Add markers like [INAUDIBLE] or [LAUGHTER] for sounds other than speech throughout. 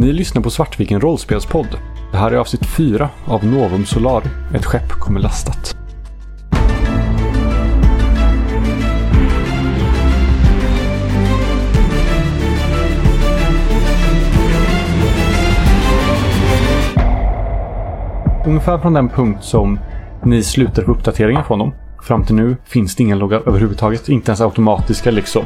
Ni lyssnar på Svartviken rollspelspodd. Det här är avsnitt 4 av Novum Solar. Ett skepp kommer lastat. Ungefär från den punkt som ni slutar på uppdateringar från dem. Fram till nu finns det inga loggar överhuvudtaget. Inte ens automatiska liksom.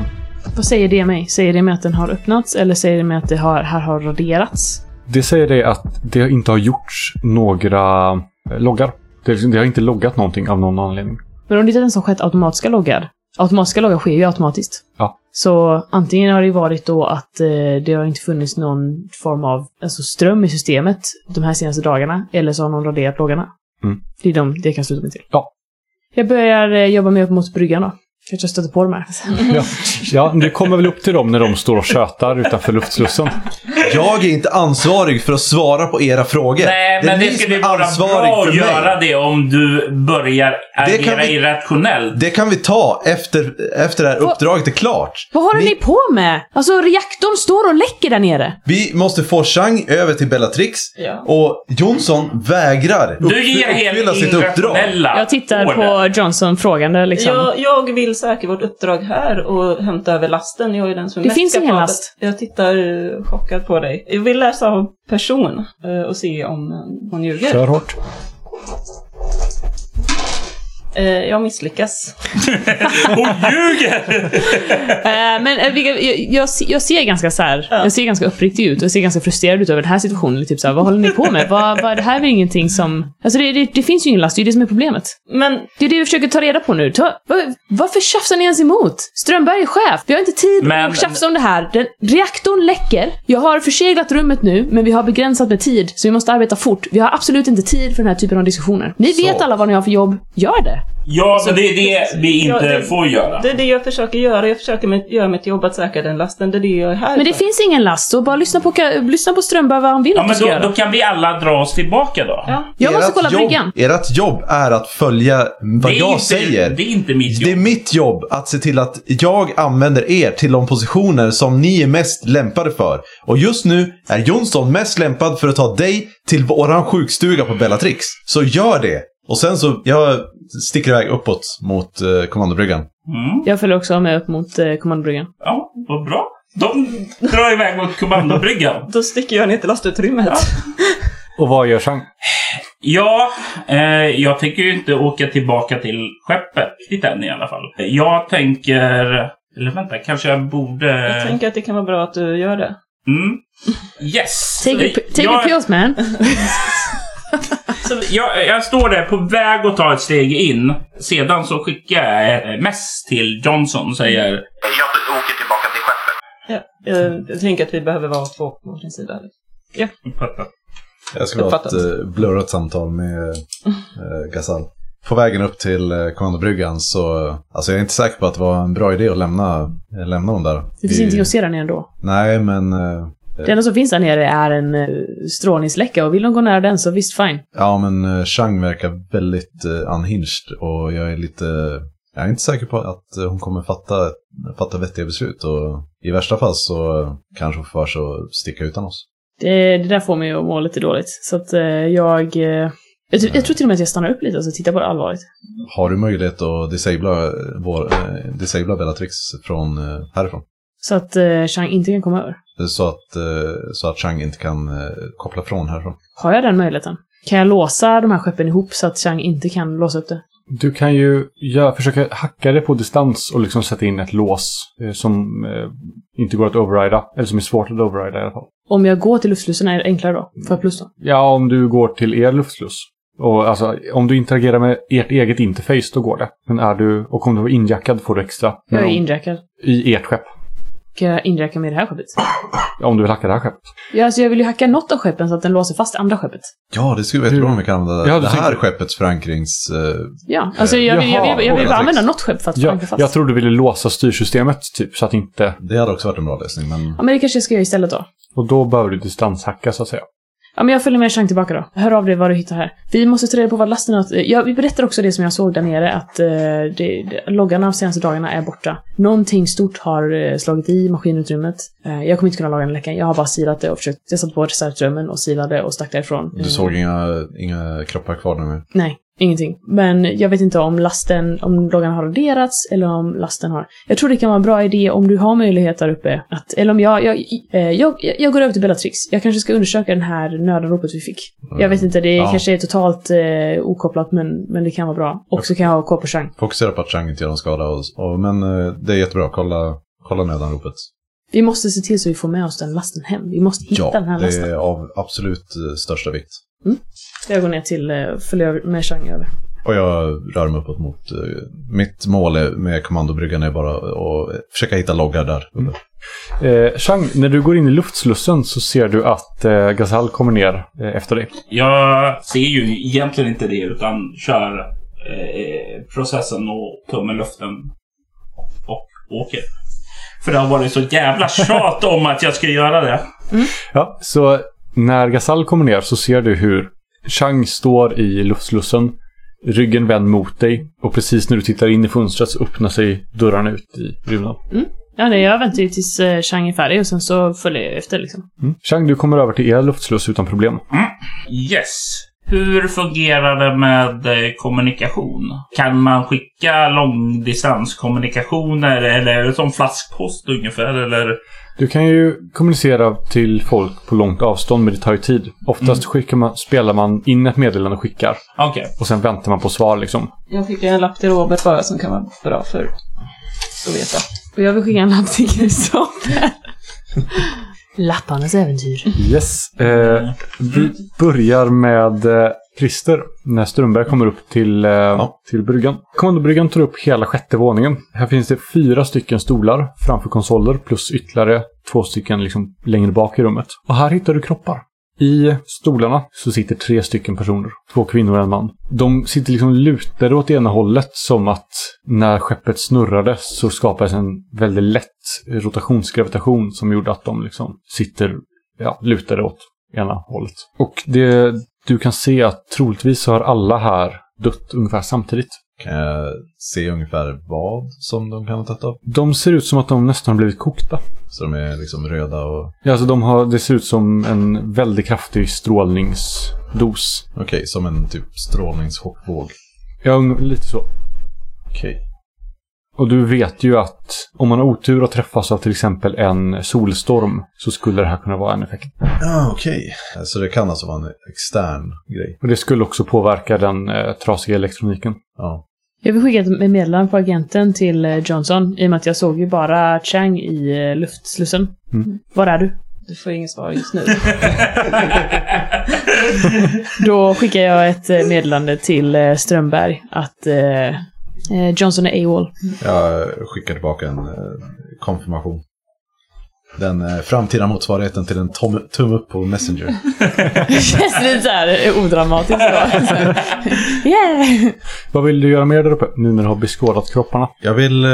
Vad säger det mig? Säger det mig att den har öppnats eller säger det mig att det har, här har raderats? Det säger det att det inte har gjorts några eh, loggar. Det, det har inte loggat någonting av någon anledning. Men om det inte ens har skett automatiska loggar. Automatiska loggar sker ju automatiskt. Ja. Så antingen har det varit då att eh, det har inte funnits någon form av alltså ström i systemet de här senaste dagarna. Eller så har någon raderat loggarna. Mm. Det är de det kan sluta mig till. Ja. Jag börjar eh, jobba mig upp mot bryggan då. Kanske jag stöter på de här. Ja, ja, du kommer väl upp till dem när de står och tjötar utanför luftslussen. Jag är inte ansvarig för att svara på era frågor. Nej, det men det ni som skulle vara bra att mig. göra det om du börjar Det agera vi- irrationellt. Det kan vi ta efter, efter det här uppdraget är klart. Vad håller Ni- ni på med? Alltså reaktorn står och läcker där nere. Vi måste få Chang över till Bellatrix Ja. och Jonsson vägrar Du uppfy- ger uppfylla helt sitt uppdrag. irrationella Jag tittar order. på Johnson frågande liksom. Jag, jag vill säkra vårt uppdrag här och hämta över lasten. Jag är den som är Det mest finns ingen last. Jag tittar chockad på dig. Jag vill läsa av person eh, och se om eh, hon ljuger. Kör hårt. Eh, Jag misslyckas. [LAUGHS] Hon ljuger! [LAUGHS] Eh, men eh, jag, jag, se- jag ser ganska så här, Ja. jag ser ganska uppriktig ut och jag ser ganska frustrerad ut över den här situationen. Typ så här, vad håller ni på med? Vad, vad, det här är väl ingenting som... Alltså det, det, det finns ju ingen last, det är det som är problemet. Men Det är det vi försöker ta reda på nu. Ta, vad, varför tjafsar ni ens emot? Strömberg är chef. Vi har inte tid Men- att tjafsa om det här. Den, reaktorn läcker. Jag har förseglat rummet nu, men vi har begränsat med tid, så vi måste arbeta fort. Vi har absolut inte tid för den här typen av diskussioner. Ni vet Så. alla vad ni har för jobb. Gör det. Ja, men det är det vi inte Ja, det- får göra. det är det jag försöker göra. Jag försöker med, göra mitt jobb att säkra den lasten. Det är det jag är här Men det för. finns ingen last, så bara lyssna på, lyssna på Strömberg vad han vill Ja, att du men ska då, göra. då kan vi alla dra oss tillbaka då. Ja. Jag måste Ert kolla jobb, bryggan. Ert jobb är att följa vad jag inte, säger. Det är inte mitt Det är jobb. mitt jobb att se till att jag använder er till de positioner som ni är mest lämpade för. Och just nu är Jonsson mest lämpad för att ta dig till våran sjukstuga på Bellatrix. Så gör det! Och sen så, jag sticker iväg uppåt mot eh, kommandobryggan. Mm. Jag följer också med upp mot eh, kommandobryggan. Ja, vad bra. De drar iväg mot kommandobryggan. [LAUGHS] Då sticker jag ner till lastutrymmet. [LAUGHS] Och vad gör Chang? Ja, eh, jag tänker ju inte åka tillbaka till skeppet riktigt än i alla fall. Jag tänker... Eller vänta, kanske jag borde... Jag tänker att det kan vara bra att du gör det. Mm. Yes! Take, your, take jag, your pills man. [LAUGHS] så jag, jag står där på väg att ta ett steg in. Sedan så skickar jag eh, mess till Johnson och säger... Jag åker tillbaka till skeppet. Ja. Jag, jag tänker att vi behöver vara på varsin sida. Jag ska ha ett uh, blurrat samtal med uh, Gazal. På vägen upp till uh, kommandobryggan så, alltså jag är inte säker på att det var en bra idé att lämna, eh, lämna dem där. Det finns Vi- ingenting att se där nere ändå. Nej, men eh, Det enda som finns där nere är en uh, strålningsläcka och vill de gå nära den så visst fine. Ja, men uh, Chang verkar väldigt uh, unhinged och jag är lite... Jag är inte säker på att eh, hon kommer fatta, fatta vettiga beslut och i värsta fall så eh, kanske hon får för sig att sticka utan oss. Det, det där får mig att må lite dåligt. Så att eh, jag... eh, jag, tror- jag tror till och med att jag stannar upp lite och tittar på det allvarligt. Har du möjlighet att disabla, eh, vår, eh, disabla Bellatrix från eh, härifrån? Så att Chang inte kan komma över. Så att, eh, så att Chang inte kan eh, koppla från härifrån. Har jag den möjligheten? Kan jag låsa de här skeppen ihop så att Chang inte kan låsa upp det? Du kan ju gör, försöka hacka det på distans och liksom sätta in ett lås eh, som eh, inte går att overrida. Eller som är svårt att overrida i alla fall. Om jag går till luftslussen är det enklare då? Får jag plus då? Ja, om du går till er luftsluss. Och alltså, om du interagerar med ert eget interface, då går det. Men är du, och om du är injackad får du extra. Jag är injackad. I ert skepp. Kan jag injacka med det här skeppet? Ja, Om du vill hacka det här skeppet. Ja, alltså jag vill ju hacka något av skeppen så att den låser fast andra skeppet. Ja, det skulle vara jättebra om vi kan använda Ja, det här tänker- skeppets förankrings... Eh, Ja, alltså jag vill, jag vill, jag vill, jag vill bara Jaha, använda något skepp för att Ja, förankra fast. jag tror du ville låsa styrsystemet, typ, så att inte... det hade också varit en bra lösning, men... Ja, men det kanske jag ska göra istället då. Och då behöver du distanshacka, så att säga. Ja, men jag följer med Chang tillbaka då. Hör av dig vad du hittar här. Vi måste ta reda på vad lasten har... Ja, vi berättar också det som jag såg där nere, att eh, det, det, loggarna de senaste dagarna är borta. Någonting stort har eh, slagit i maskinutrymmet. Eh, jag kommer inte kunna laga den läckan. Jag har bara silat det och försökt... Jag satt på reservdrömmen och silade och stack därifrån. Du såg inga, inga kroppar kvar nu? Nej, ingenting. Men jag vet inte om lasten, om loggan har raderats eller om lasten har... Jag tror det kan vara en bra idé om du har möjlighet där uppe att... Eller om jag... Jag, eh, jag, jag går över till Bellatrix. Jag kanske ska undersöka den här nödanropet vi fick. Jag vet inte, det Ja. kanske är totalt eh, okopplat men, men det kan vara bra. Och så kan jag ha koll på Chang. Fokusera på att Chang inte gör någon skada. Och, och, men eh, det är jättebra. Kolla, kolla nödanropet. Vi måste se till så vi får med oss den lasten hem. Vi måste hitta Ja, den här det lasten. är av absolut eh, största vikt. Jag går ner till, eh, följer med Chang över. Och jag rör mig uppåt mot... eh, mitt mål med kommandobryggan är bara att försöka hitta loggar där. uppe. Eh, Chang, när du går in i luftslussen så ser du att eh, Gazal kommer ner eh, efter dig. Jag ser ju egentligen inte det utan kör eh, processen och tummen luften och åker. För det har varit så jävla tjat om att jag ska göra det. Ja, så när Gazal kommer ner så ser du hur Chang står i luftslussen, ryggen vänd mot dig och precis när du tittar in i fönstret så öppnar sig dörrarna ut i rymden. Ja, nej, jag väntar ju tills eh, Chang är färdig och sen så följer jag efter liksom. Mm. Chang, du kommer över till er luftsluss utan problem. Yes. Hur fungerar det med eh, kommunikation? Kan man skicka långdistanskommunikationer eller är det som flaskpost ungefär? Eller? Du kan ju kommunicera till folk på långt avstånd, men det tar ju tid. Oftast skickar man, spelar man in ett meddelande och skickar. Okej. Och sen väntar man på svar liksom. Jag skickar en lapp till Robert bara som kan vara bra för att veta. Och jag vill skicka en lapp till Kristoffer. Lapparnas äventyr. Yes. Eh, vi börjar med eh, Christer. När Strömberg kommer upp till, eh, till bryggan. Kommandobryggan tar upp hela sjätte våningen. Här finns det fyra stycken stolar framför konsoler plus ytterligare två stycken liksom längre bak i rummet. Och här hittar du kroppar. I stolarna så sitter tre stycken personer. Två kvinnor och en man. De sitter liksom lutade åt ena hållet som att när skeppet snurrade så skapades en väldigt lätt rotationsgravitation som gjorde att de liksom sitter ja, lutade åt ena hållet. Och det du kan se att troligtvis har alla här dött ungefär samtidigt. Kan jag se ungefär vad som de kan ha tagit av? De ser ut som att de nästan har blivit kokta. Så de är liksom röda och... Ja, alltså de har, det ser ut som en väldigt kraftig strålningsdos. Okej, som en typ strålningschockvåg. Ja, lite så. Okej. Och du vet ju att om man har otur och träffas av till exempel en solstorm så skulle det här kunna vara en effekt. Ja, okej. Så det kan alltså vara en extern grej. Och det skulle också påverka den eh, trasiga elektroniken. Ja. Jag vill skicka ett meddelande på agenten till eh, Johnson i och med att jag såg ju bara Chang i eh, luftslussen. Mm. Var är du? Du får inget svar just nu. [LAUGHS] Då skickar jag ett eh, meddelande till Strömberg att eh, Johnson är AWOL. Jag skickar tillbaka en eh, konfirmation. Den eh, framtida motsvarigheten till en tom- tumme upp på Messenger. [LAUGHS] Det känns lite såhär eh, odramatiskt. då. Så [LAUGHS] yeah! Vad vill du göra mer där uppe nu när du har beskådat kropparna? Jag vill eh,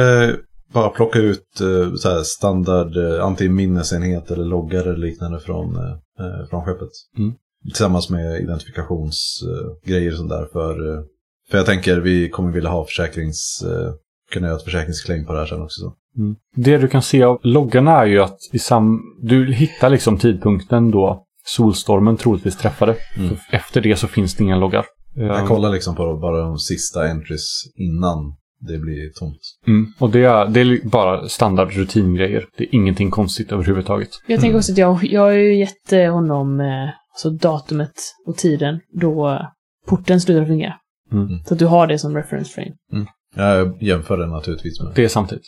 bara plocka ut eh, så standard eh, antingen minnesenhet eller loggar eller liknande från, eh, eh, från skeppet. Mm. Tillsammans med identifikationsgrejer eh, och sånt där. För, eh, för jag tänker vi kommer vilja ha försäkrings... Eh, kunna göra ett försäkringsclaim på det här sen också. Så. Mm. Det du kan se av loggarna är ju att i sam du hittar liksom tidpunkten då solstormen troligtvis träffade. Mm. Efter det så finns det inga loggar. Jag Ehm, kollar liksom på bara de sista entries innan det blir tomt. Mm. Och det är, det är bara standard rutingrejer. Det är ingenting konstigt överhuvudtaget. Jag tänker också att jag, jag har ju gett eh, honom eh, alltså datumet och tiden då eh, porten slutar fungera. Mm. Så att du har det som reference frame. Jag jämför det naturligtvis med Det är samtidigt.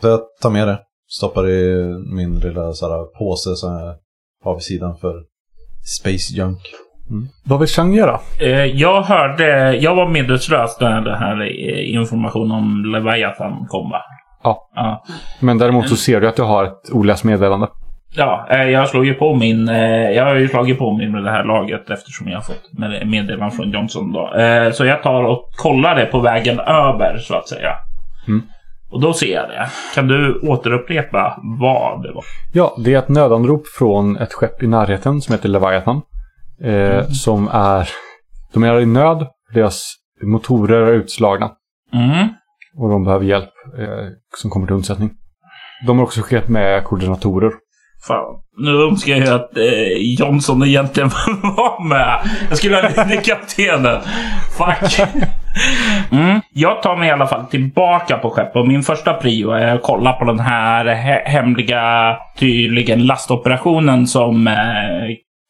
Så jag tar med det. Stoppar i min lilla så här, påse som jag har vid sidan för Space Junk. Vad vill Chang göra? Eh, jag hörde, jag var medvetslös när det här eh, informationen om Leviathan kom va? Ja. Ja, Men däremot så ser du att du har ett oläst meddelande. Ja eh, jag slog ju på min, eh, jag har ju slagit på min med det här laget eftersom jag har fått med- meddelande från Johnson då. Eh, så jag tar och kollar det på vägen över så att säga. Mm. Och då ser jag det. Kan du återupprepa vad det var? Ja, det är ett nödanrop från ett skepp i närheten som heter Leviathan. eh, som är... De är i nöd. Deras motorer är utslagna. Mm. Och de behöver hjälp eh, som kommer till undsättning. De har också skickat med koordinatorer. Fan. Nu önskar jag att eh, Johnson egentligen [LAUGHS] var med. Jag skulle ha blivit kaptenen. Fuck. Mm. Jag tar mig i alla fall tillbaka på skeppet och min första prio är att kolla på den här he- hemliga, tydligen lastoperationen som eh,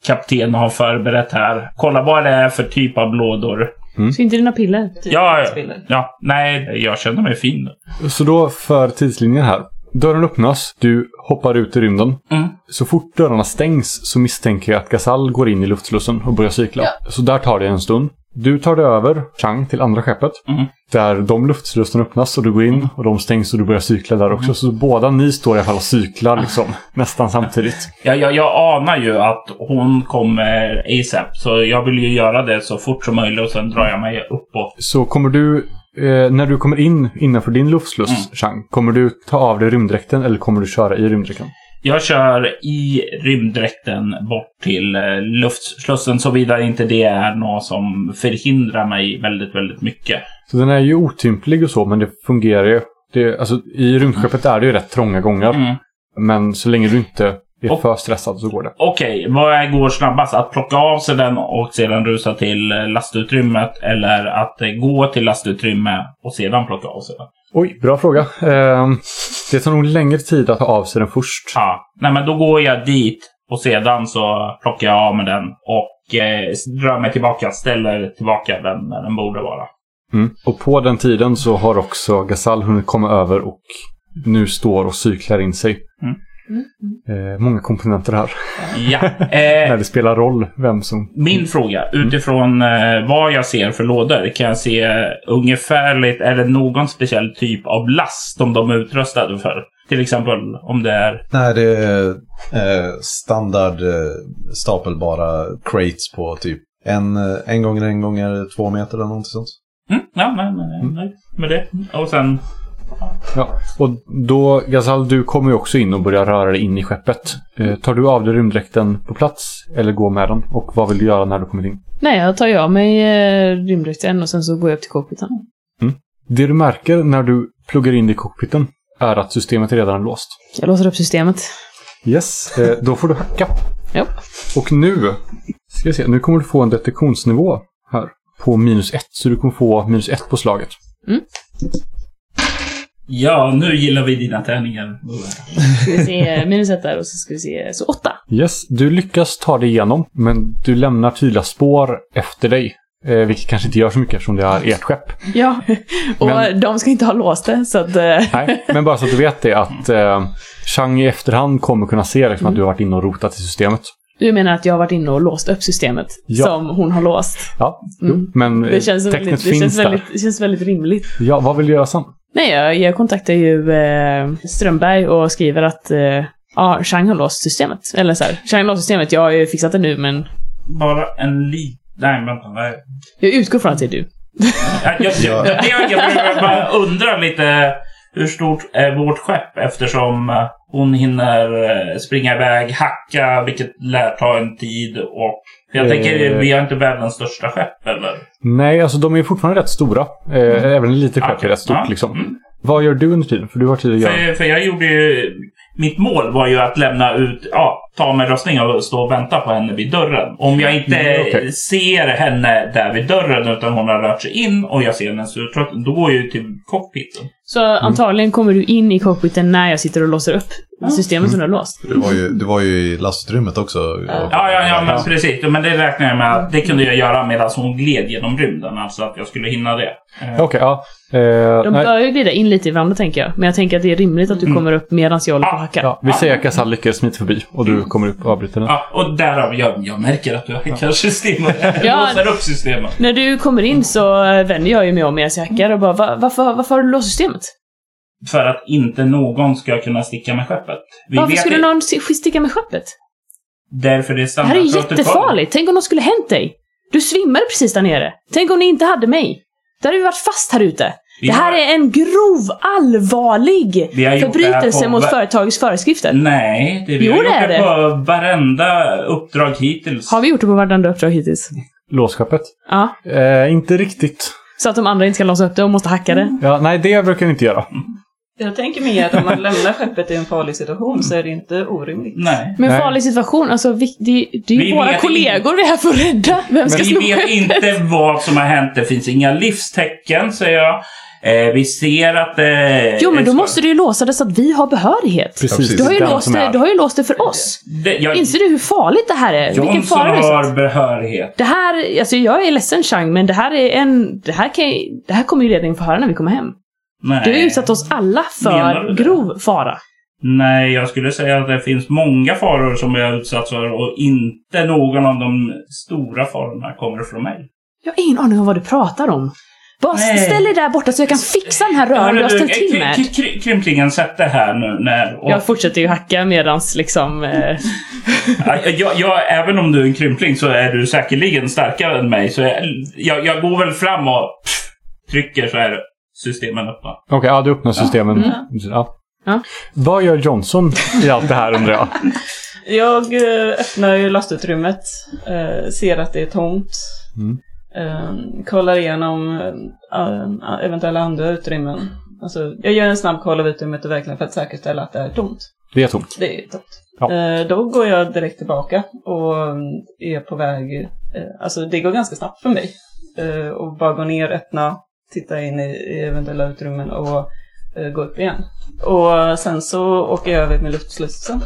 kapten har förberett här. Kolla vad det är för typ av lådor. Så inte dina piller. Typ Ja, spiller. ja, nej, jag känner mig fin. Så då för tidslinjen här. Dörren öppnas, du hoppar ut i rymden. Mm. Så fort dörrarna stängs så misstänker jag att Gasal går in i luftslussen och börjar cykla. Så där tar det en stund. Du tar dig över Chang till andra skeppet. Mm. Där de luftslussen öppnas och du går in och de stängs och du börjar cykla där också. Så båda ni står i alla fall och cyklar liksom. [LAUGHS] nästan samtidigt. Jag, jag, jag anar ju att hon kommer ASAP. Så jag vill ju göra det så fort som möjligt och sen drar jag mig uppåt. Så kommer du, eh, när du kommer in innanför din luftsluss, Mm. Chang, kommer du ta av dig rymddräkten eller kommer du köra i rymddräkten? Jag kör i rymddräkten bort till eh, luftslussen såvida inte det är något som förhindrar mig väldigt, väldigt mycket. Så den är ju otymplig och så, men det fungerar ju. Det, alltså, I rymdskeppet är det ju rätt trånga gångar. Mm. Men så länge du inte är Och- för stressad så går det. Okej, vad är- går snabbast? Att plocka av sig den och sedan rusa till eh, lastutrymmet eller att eh, gå till lastutrymme och sedan plocka av sig den? Oj, bra fråga. Ehm, det tar nog längre tid att ta av sig den först. Ja, nej men då går jag dit och sedan så plockar jag av med den och eh, drar mig tillbaka, ställer tillbaka den där den borde vara. Mm. Och på den tiden så har också Gasal hunnit komma över och nu står och cyklar in sig. Mm. Eh, många komponenter här. Ja. [LAUGHS] När Eh, det spelar roll vem som... min fråga, utifrån eh, vad jag ser för lådor, kan jag se ungefärligt, är det någon speciell typ av last som de är utrustade för? Till exempel om det är... Nej, det är eh, standard eh, stapelbara crates på typ en, eh, en gånger en gånger två meter eller någonting sånt. Mm, ja, nej, nej, nej, nej, med det. Och sen... Ja. Och då, Gasal, du kommer ju också in och börjar röra dig in i skeppet. Eh, tar du av dig rymddräkten på plats eller går med den? Och vad vill du göra när du kommer in? Nej, jag tar ju av mig eh, rymddräkten och sen så går jag upp till cockpiten. Det du märker när du pluggar in i cockpiten är att systemet redan är låst. Jag låser upp systemet. Yes, eh, då får du hacka. Ja. Och nu, ska jag se, nu kommer du få en detektionsnivå här på minus ett. Så du kommer få minus ett på slaget. Ja, nu gillar vi dina tärningar. Ska vi se, minus ett där och så ska vi se, så åtta. Yes, du lyckas ta dig igenom, men du lämnar tydliga spår efter dig. Eh, vilket kanske inte gör så mycket eftersom det är ert skepp. Ja, [LAUGHS] och Men- de ska inte ha låst det, så att... eh, Nej, men bara så att du vet det att eh, Chang i efterhand kommer kunna se liksom, att du har varit inne och rotat i systemet. Du menar att jag har varit inne och låst upp systemet Ja. som hon har låst? Ja, Mm. jo, men Det känns, tecknet väldigt, det, finns känns där. väldigt, det känns väldigt rimligt. Ja, vad vill du göra sen? Nej, jag, jag kontaktar ju eh, Strömberg och skriver att eh, ja, Chang har låst systemet. Eller så här, Chang har låst systemet, jag har ju fixat det nu, men Bara en liten... Nej, vänta. Nej. jag utgår från att det är du. Jag, jag, jag, jag, jag, jag bara undrar lite hur stort är vårt skepp eftersom eh, hon hinner eh, springa iväg, hacka, vilket lär ta en tid och... Jag Eh. tänker, vi har inte världens största skepp eller? Nej, alltså de är fortfarande rätt stora. Eh, Även en liten skepp är Okej, rätt stort ja. liksom. Mm. Vad gör du under tiden? För du har tid att göra. För, för jag gjorde ju... Mitt mål var ju att lämna ut, ja, ta med röstning och stå och vänta på henne vid dörren. Om jag inte Mm, okej. ser henne där vid dörren utan hon har rört sig in och jag ser hennes utrustning, då går jag ju till cockpiten. Så antagligen kommer du in i cockpiten när jag sitter och låser upp systemet som du har låst. Du var ju, du var ju i lastutrymmet också. Ja, ja, ja, men precis. Men det räknar jag med att det kunde jag göra medan hon gled genom rymden. Alltså att jag skulle hinna det. Eh, Okej, ja. Eh, De nej, bör ju glida in lite i varandra tänker jag. Men jag tänker att det är rimligt att du Mm. kommer upp medan jag håller på och hackar. ja, vi säger att Gasal lyckas smita förbi och du kommer upp och avbryter den. Ja, och därav, jag, jag märker att du hackar systemet. [LAUGHS] Jag Ja. låser upp systemet. När du kommer in så vänder jag ju mig om medan jag hackar och bara Va, varför, varför har du låst systemet? För att inte någon ska kunna sticka med skeppet. Vi Varför vet skulle det- någon sticka med skeppet? Därför det är Det här är jättefarligt. Tänk om något skulle hänt dig. Du svimmade precis där nere. Tänk om ni inte hade mig. Då hade vi varit fast här ute. Vi Det här har- är en grov, allvarlig Vi förbrytelse på mot företagets föreskrifter. Nej, det vi Jo, har det gjort är det på varenda uppdrag hittills. Har vi gjort det på varandra uppdrag hittills? Låsskeppet? Ja. Eh, inte riktigt. Så att de andra inte ska låsa upp det och måste hacka det. Ja, nej, det brukar ni inte göra. Jag tänker mig att om man lämnar skeppet i en farlig situation så är det inte orimligt. Nej. Men Nej. farlig situation, alltså vi, det, det är ju Vi våra kollegor vi är här för att rädda. Vem ska Vi vet inte vad som har hänt. Det finns inga livstecken, säger jag. Eh, vi ser att det... Jo, men då måste du ju låsa det så att vi har behörighet. Precis. Du har ju, den låst det, du har ju låst det för oss. Det, jag, Inser du hur farligt det här är? Vilken Johnson fara det är? har behörighet. Det här, alltså jag är ledsen Chang, men det här är en... Det här, kan, det här kommer ju ledningen få höra när vi kommer hem. Nej. Du har utsatt oss alla för grov fara. Nej, jag skulle säga att det finns många faror som jag har utsatts för och inte någon av de stora farorna kommer från mig. Jag har ingen aning om vad du pratar om. Bara Nej. ställ dig där borta så jag kan fixa den här rören du har ställt till med. Kry- kry- Krymplingen, sätt det här nu när... Och, Jag fortsätter ju hacka medans liksom... Eh, [LAUGHS] Ja, jag, jag, även om du är en krympling så är du säkerligen starkare än mig. Så jag, jag, jag går väl fram och pff, trycker så är systemen öppna. Okej, ja, du öppnar systemen. Ja. Ja. Vad gör Johnson i allt det här undrar jag? [LAUGHS] Jag eh, öppnar ju lastutrymmet, eh, ser att det är tomt. Mm. Eh, kollar igenom eventuella andra utrymmen. Alltså, jag gör en snabb koll av utrymmet och verkligen för att säkerställa att det är tomt. Det är tomt. Det är tomt. Ja. Då går jag direkt tillbaka och är på väg, alltså det går ganska snabbt för mig. Och bara gå ner, öppna, titta in i, i eventuella utrymmen och eh, gå upp igen. Och sen så åker jag över med luftslussen.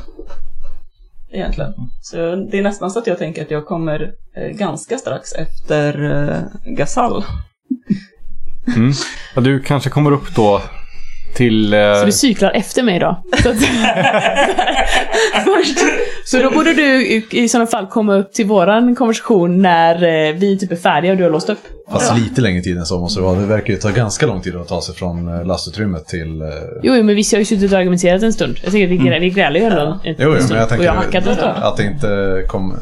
Egentligen. Så det är nästan så att jag tänker att jag kommer eh, ganska strax efter eh, Gasall. Mm. Ja, du kanske kommer upp då till... Eh, så du cyklar efter mig då? [LAUGHS] Så, att, först, så då borde du i, i sådana fall komma upp till våran konversation när eh, vi typ är färdiga och du har låst upp. Fast lite längre tid än så måste det vara. Det verkar ju ta ganska lång tid att ta sig från eh, lastutrymmet till... eh, Jo, men visst, jag har ju suttit och argumenterat en stund. Jag tänker att vi, grä, vi grälar ju ändå en, en Jo, jo, stund. men jag tänker och jag har hackat en stund. att det inte kom,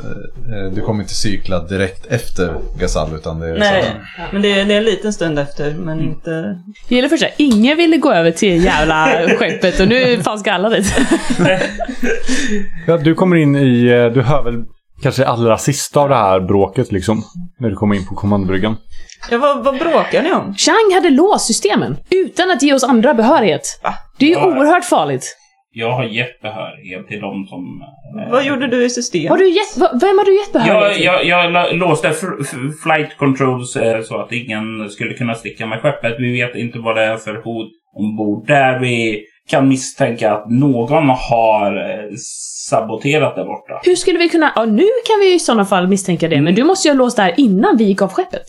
du kommer inte cykla direkt efter Gasall utan det är Nej, så här, men det är, det är en liten stund efter, men inte... Det gäller först att ingen ville gå över till jävla skeppet och nu fanns alla dit. [LAUGHS] ja, du kommer in i... eh, Du hör väl kanske det allra sista av det här bråket liksom. När du kommer in på kommandobryggan. Ja, vad, vad bråkar ni om? Chang hade låst systemen utan att ge oss andra behörighet. Va? Det är ju oerhört farligt. Jag har gett behörighet till de som... eh, Vad gjorde du i system? Har du gett, va- vem har du gett behörighet Jag, till? jag, jag la- låste flight controls eh, så att ingen skulle kunna sticka med skeppet. Vi vet inte vad det är för hot ombord där. Vi kan misstänka att någon har eh, saboterat där borta. Hur skulle vi kunna... Ja, nu kan vi i sådana fall misstänka det, men du måste ju ha låst det här innan vi gick av skeppet.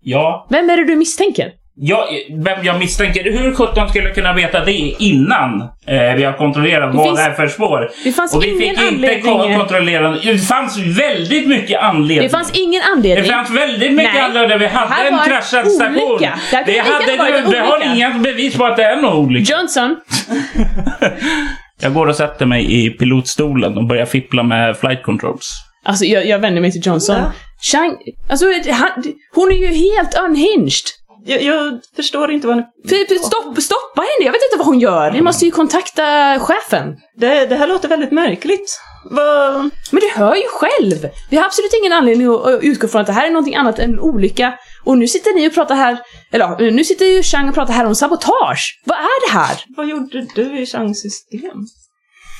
Ja, Vem är det du misstänker? Jag, vem jag misstänker, hur sjutton skulle jag kunna veta det innan eh, vi har kontrollerat vad finns- det är för spår? Det fanns Och vi ingen fick inte anledning... ko- kontrollera. Det fanns väldigt mycket anledning. Det fanns ingen Det anledning. fanns väldigt mycket Nej. anledning. Vi Det här hade en kraschad station. Det Det, hade du, det har inga bevis på att det är någon olycka. Johnson, [LAUGHS] Jag går och sätter mig i pilotstolen och börjar fippla med flight controls. alltså jag, jag vänder mig till Johnson. Ja. Chang, alltså han, hon är ju helt unhinged. Jag, jag förstår inte vad ni... För- Stopp, stoppa henne, jag vet inte vad hon gör. Ni måste ju kontakta chefen. Det, det här låter väldigt märkligt. Vad... Men du hör ju själv! Vi har absolut ingen anledning att utgå från att det här är någonting annat än en olycka. Och nu sitter ni och pratar här, eller nu sitter ju Chang och pratar här om sabotage. Vad är det här? Vad gjorde du i Changs system?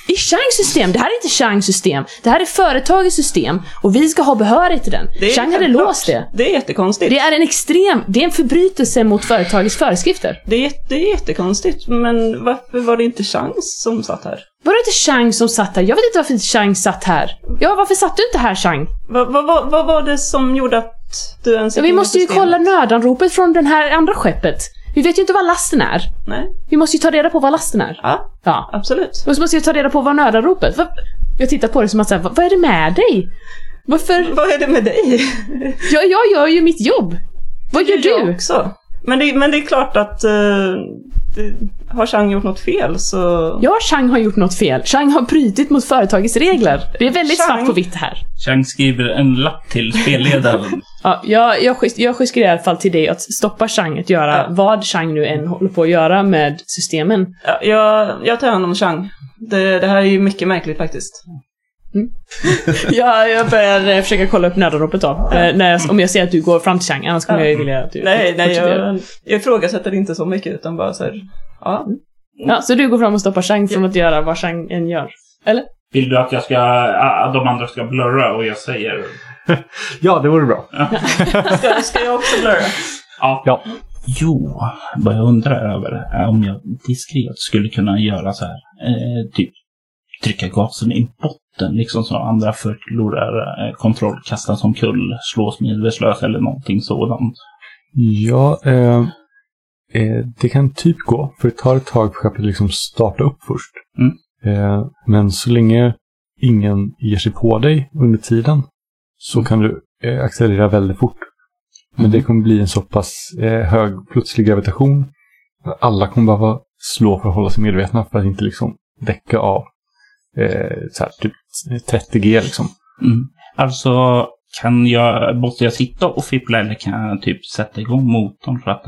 I Changs system, det här är inte Changs system. Det här är företagets system och vi ska ha behörighet till den. Det är Chang hade låst det. Det är jättekonstigt. Det är en extrem, det är en förbrytelse mot företagets föreskrifter. Det är, jätte- det är jättekonstigt, men varför var det inte Chans som satt här? Var det inte Chang som satt här? Jag vet inte varför Chang satt här. Ja, varför satt du inte här Chang? Vad, vad, vad, vad var det som gjorde att du ens Ja, vi måste ju kolla nödanropet från den här andra skeppet. Vi vet ju inte vad lasten är. Nej, Vi måste ju ta reda på vad lasten är. ja, Ja. absolut. Och så måste jag ta reda på vad nödanropet... Vad? Jag tittar på det som att säga, vad, är det med dig? Varför? [LAUGHS] Vad är det med dig? Jag, jag gör ju mitt jobb. Vad gör Jag du? också. Men det, men det är klart att eh, det, har Chang gjort något fel så... Ja, Chang har gjort något fel. Chang har brutit mot företagets regler. Det är väldigt Chang- svart på vitt här. Chang skriver en lapp till spelledaren. [LAUGHS] Ja, jag, jag, jag skickar i alla fall till dig att stoppa Chang att göra Ja. vad Chang nu än håller på att göra med systemen. Ja, jag, jag tar hand om Chang. Det, det här är ju mycket märkligt faktiskt. [LAUGHS] jag, jag börjar eh, försöka kolla upp nödanropet då. Eh, när jag, om jag ser att du går fram till Chang, annars kommer Ja. jag ju vilja att du Nej, nej, jag, jag ifrågasätter inte så mycket utan bara så här, ja. Ja, så du går fram och stoppar Chang från att göra vad Chang än gör? Eller? Vill du att jag ska, att de andra ska blurra och jag säger... [LAUGHS] Ja, det vore bra. Ska, [LAUGHS] ska jag också blurra? Ja. Ja. Jo, vad jag undrar över är om jag diskret skulle kunna göra så här. Eh, typ trycka gasen i botten, liksom så andra förlorar eh, kontroll, kastas omkull, slås medvetslös eller någonting sådant. Ja, eh, eh, det kan typ gå. För det tar ett tag för skeppet liksom starta upp först. Mm. Eh, men så länge ingen ger sig på dig under tiden så kan du eh, accelerera väldigt fort. Men det kommer bli en så pass eh, hög plötslig gravitation. att Alla kommer behöva slå för att hålla sig medvetna för att inte liksom däcka av eh, så här, typ 30G liksom. Mm. Alltså, kan jag, måste jag sitta och fippla eller kan jag typ sätta igång motorn för att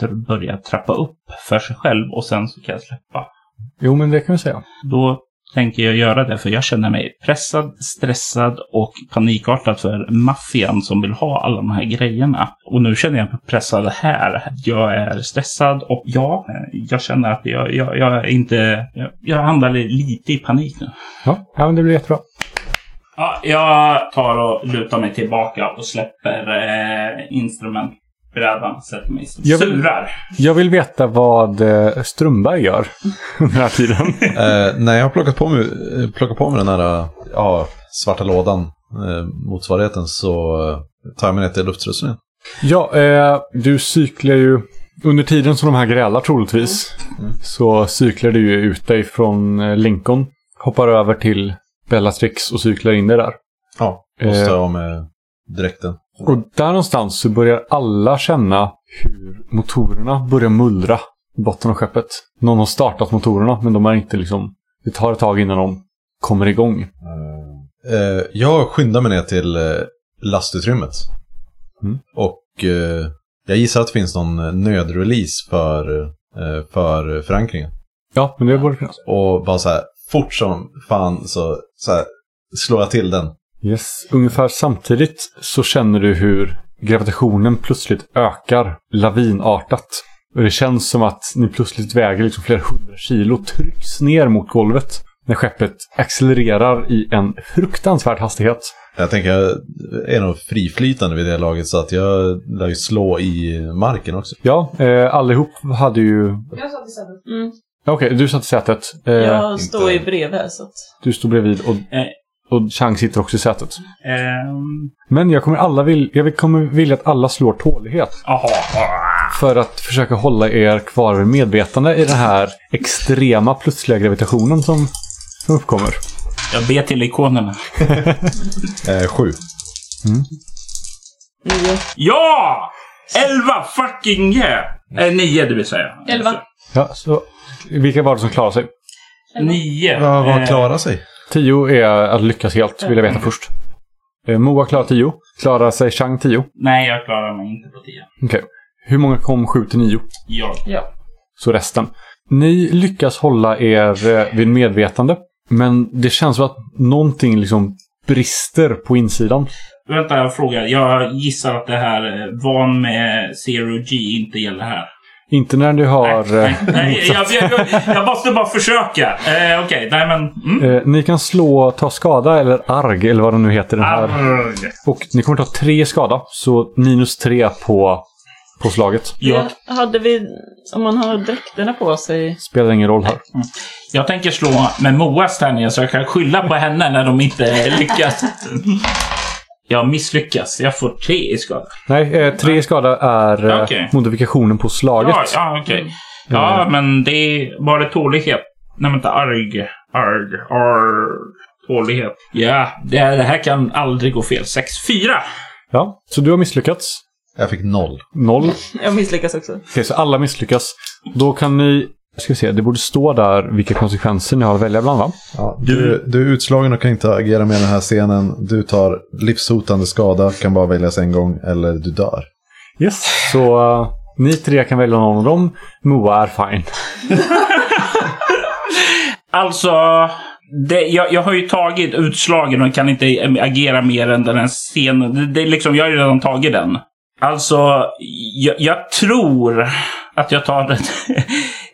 den börjar trappa upp för sig själv och sen så kan jag släppa? Jo, men det kan vi säga. Då tänker jag göra det för jag känner mig pressad, stressad och panikartad för maffian som vill ha alla de här grejerna. Och nu känner jag mig pressad här. Jag är stressad och ja, jag känner att jag, jag, jag är inte... Jag, jag handlar lite i panik nu. Ja, ja men det blir jättebra. Ja, jag tar och lutar mig tillbaka och släpper eh, instrumentbrädan. Sätter mig som Jag vill- surar. Jag vill veta vad eh, Strömberg gör [LAUGHS] under den här tiden. Eh, när jag har plockat på mig, plockat på mig den här eh, ja, svarta lådan, eh, motsvarigheten, så eh, tar jag mig ner till luftstrussen igen. Ja, eh, du cyklar ju... Under tiden som de här grälar troligtvis så cyklar du ju ut dig från Lincoln. Hoppar över till Bellatrix och cyklar in dig där. Ja, måste jag ha med dräkten. Och där någonstans så börjar alla känna hur motorerna börjar mullra i botten av skeppet. Någon har startat motorerna men de är inte liksom... Det tar ett tag innan de kommer igång. Eh, jag skyndar mig ner till eh, lastutrymmet. Mm. Och eh, jag gissar att det finns någon nödrelease för, eh, för förankringen. Ja, men det borde finnas. Och bara så här, fort som fan så, så här, slår jag till den. Yes. Ungefär samtidigt så känner du hur gravitationen plötsligt ökar lavinartat. Och det känns som att ni plötsligt väger liksom flera hundra kilo trycks ner mot golvet. När skeppet accelererar i en fruktansvärd hastighet. Jag tänker jag är nog friflytande vid det laget så att jag lär ju slå i marken också. Ja, eh, allihop hade ju... Jag satt i sätet. Mm. Okej, du satt i sätet. Eh, Jag står inte- ju bredvid här så att... Du står bredvid och, Eh. Och Chang sitter också i sätet. Ehm, Men jag kommer, alla vill, jag kommer vilja att alla slår tålighet. Jaha. För att försöka hålla er kvar vid medvetande i den här extrema plötsliga gravitationen som, som uppkommer. Jag ber till ikonerna. [LAUGHS] Eh, sju. Nio. Ja! Elva fucking yeah! Eh, nio det vill säga. Elva. Ja, så vilka var det som klarade sig? Nio. Vad Eh, vad klarar sig? Tio är att lyckas helt, vill jag veta först. Eh, Moa klarar tio. Klarar sig Chang tio. Nej, jag klarar mig inte på tio. Okej. Hur många kom sju till nio? Jag. Ja. Så resten. Ni lyckas hålla er eh, vid medvetande. Men det känns som att någonting liksom brister på insidan. Vänta, jag frågar. Jag gissar att det här eh, van med Zero G inte gäller här. Inte när du har... nej, eh, nej, jag, jag, jag, jag måste bara försöka. Eh, Okej, nej men... Mm. Eh, ni kan slå ta skada eller arg eller vad det nu heter. Den här. Arg. Och ni kommer ta tre skada. Så minus tre på, på slaget. Jag, Ja, hade vi... Om man har dräkterna på sig... Spelar ingen roll här. jag tänker slå med Moas tärningar så jag kan skylla på henne när de inte lyckas. [LAUGHS] Jag misslyckas. Jag får tre i skada. Nej, eh, tre skada är eh, Okej. modifikationen på slaget. Ja, ja okej. Ja, men det är bara tålighet. Nej, vänta. Arg. Arg. Arg. Tålighet. Ja, det här, det här kan aldrig gå fel. Sex, fyra. Ja, så du har misslyckats. Jag fick noll. Noll. [LAUGHS] Jag misslyckas också. Okej, så alla misslyckas. Då kan ni Ska se, det borde stå där vilka konsekvenser ni har att välja bland va? Ja, du, du är utslagen och kan inte agera med den här scenen. Du tar livshotande skada, kan bara väljas en gång, eller du dör. Yes, så uh, ni tre kan välja någon av dem. Moa är fine. [LAUGHS] Alltså, det, jag, jag har ju tagit utslagen och kan inte agera mer än den här scenen. Det, det, är liksom, jag har ju redan tagit den. Alltså, jag, jag tror att jag tar den. [LAUGHS]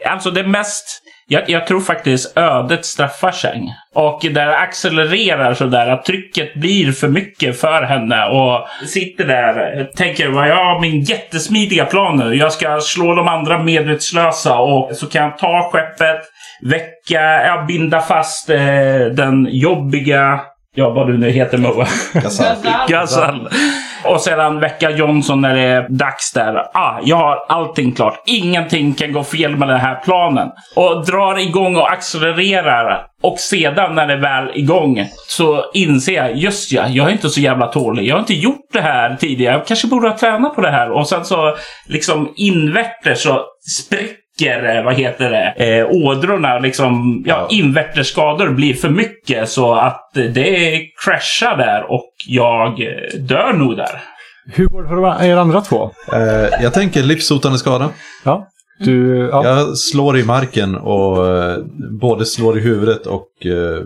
alltså det mest... Jag, jag, tror faktiskt ödet straffar sig. Och där accelererar sådär att trycket blir för mycket för henne. Och sitter där, tänker jag har min jättesmidiga plan nu. Jag ska slå de andra medvetslösa och så kan jag ta skeppet, väcka, ja, binda fast eh, den jobbiga Ja, vad du nu heter Moa. Gazal. Gazal. [LAUGHS] Och sedan väcka Johnson när det är dags där. Ah, jag har allting klart. Ingenting kan gå fel med den här planen. Och drar igång och accelererar. Och sedan när det är väl igång så inser jag, just ja, jag är inte så jävla tålig. Jag har inte gjort det här tidigare. Jag kanske borde ha tränat på det här. Och sen så liksom invärtes så spricker spricker, vad heter det, eh, ådrorna liksom, ja, Ja. inverterskador blir för mycket så att det kraschar där och jag eh, dör nog där. Hur går det för er andra två? Eh, jag tänker livshotande skada. Ja, du... Ja. Jag slår i marken och eh, både slår i huvudet och eh,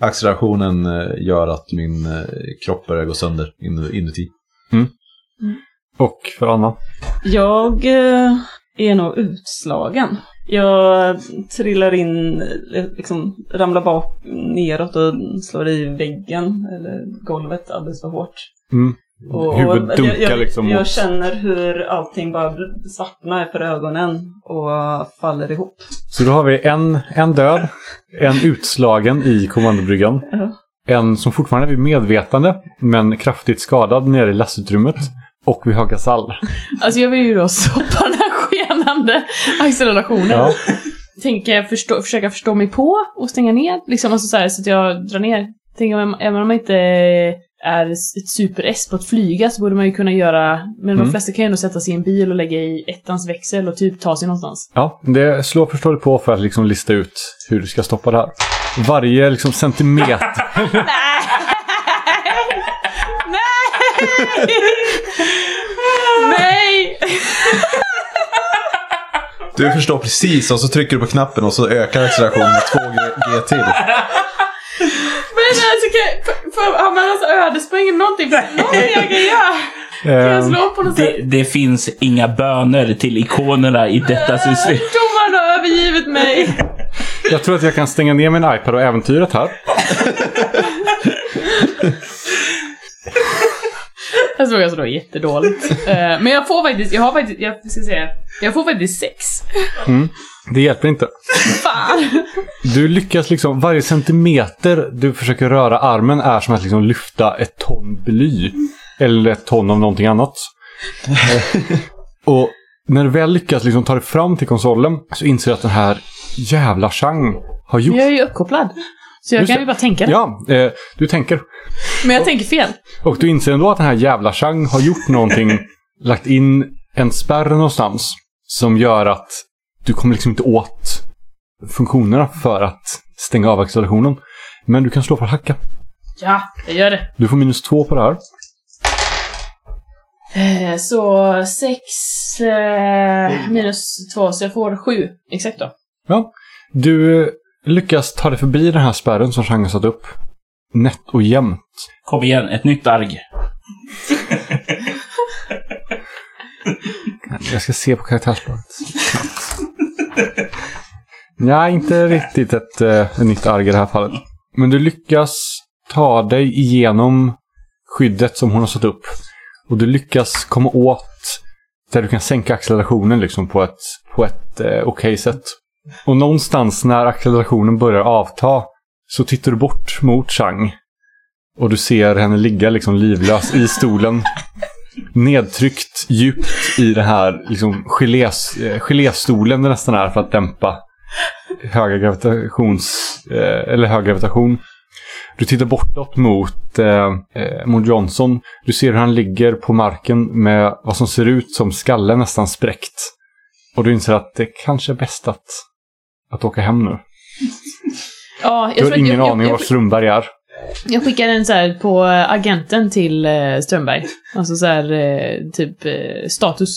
accelerationen eh, gör att min eh, kropp börjar gå sönder in, inuti. Och för Anna? Jag eh, är nog utslagen. Jag trillar in, liksom ramlar bak neråt och slår i väggen eller golvet alldeles för hårt. Mm. Och, Huvudet och dunkar jag, jag, liksom Jag mot- känner hur allting bara svartnar för ögonen och faller ihop. Så då har vi en, en död, en utslagen i kommandobryggan, Ja. en som fortfarande är vid medvetande, men kraftigt skadad nere i lastutrymmet. Och vi har Gazal. Alltså jag vill ju då [LAUGHS] stoppa den här skenande accelerationen. Ja. Tänker jag förstå, försöka förstå mig på och stänga ner. Liksom alltså så, här, så att jag drar ner. Tänker om, även om man inte är ett super-S på att flyga så borde man ju kunna göra, men Mm. de flesta kan ju ändå sätta sig i en bil och lägga i ettans växel och typ ta sig någonstans. Ja, det slår förstår du på för att liksom lista ut hur du ska stoppa det här. Varje liksom centimeter. [LAUGHS] Du förstår precis och så trycker du på knappen och så ökar accelerationen med 2 G till. Men alltså kan jag, för, för, har man alltså ödespoäng eller någonting? Någonting jag kan göra? Kan jag Ehm, slå på något sätt? Det, det finns inga böner till ikonerna i detta system. Domaren har övergivit mig. jag tror att jag kan stänga ner min iPad och äventyret här. Jag såg alltså då jättedåligt. [LAUGHS] Eh, men jag får faktiskt, jag har faktiskt, jag ska säga, jag får faktiskt sex. Det hjälper inte. Fan! Du lyckas liksom, varje centimeter du försöker röra armen är som att liksom lyfta ett ton bly. Eller ett ton av någonting annat. [LAUGHS] Och när du väl lyckas liksom ta dig fram till konsolen så inser du att den här jävla Chang har gjort... Jag är ju uppkopplad. Så jag Just kan ju bara tänka det. Ja, eh, du tänker. Men jag tänker fel. Och du inser ändå att den här jävla Chang har gjort någonting, [LAUGHS] lagt in en spärr någonstans som gör att du kommer liksom inte åt funktionerna för att stänga av accelerationen. Men du kan slå för att hacka. Ja, jag gör det. Du får minus två på det här. Eh, så sex eh, minus två, så jag får sju. Exakt då. Ja. Du lyckas ta dig förbi den här spärren som Chang har satt upp. Nätt och jämnt. Kom igen, ett nytt arg. Jag ska se på karaktärsbladet. Nej, inte riktigt ett, eh, ett nytt arg i det här fallet. Men du lyckas ta dig igenom skyddet som hon har satt upp. Och du lyckas komma åt där du kan sänka accelerationen liksom på ett, på ett eh, okej sätt. Och någonstans när accelerationen börjar avta så tittar du bort mot Chang. Och du ser henne ligga liksom livlös i stolen. Nedtryckt djupt i den här liksom gelés, eh, geléstolen det nästan är för att dämpa höga gravitations... Eh, eller hög gravitation. Du tittar bortåt mot, eh, eh, mot Johnson. Du ser hur han ligger på marken med vad som ser ut som skallen nästan spräckt. Och du inser att det kanske är bäst att att åka hem nu. Ja, jag Du har ingen jag, aning jag, var jag, Strömberg är. jag skickar en så här på agenten till eh, Strömberg. Alltså så här, eh, typ eh, status.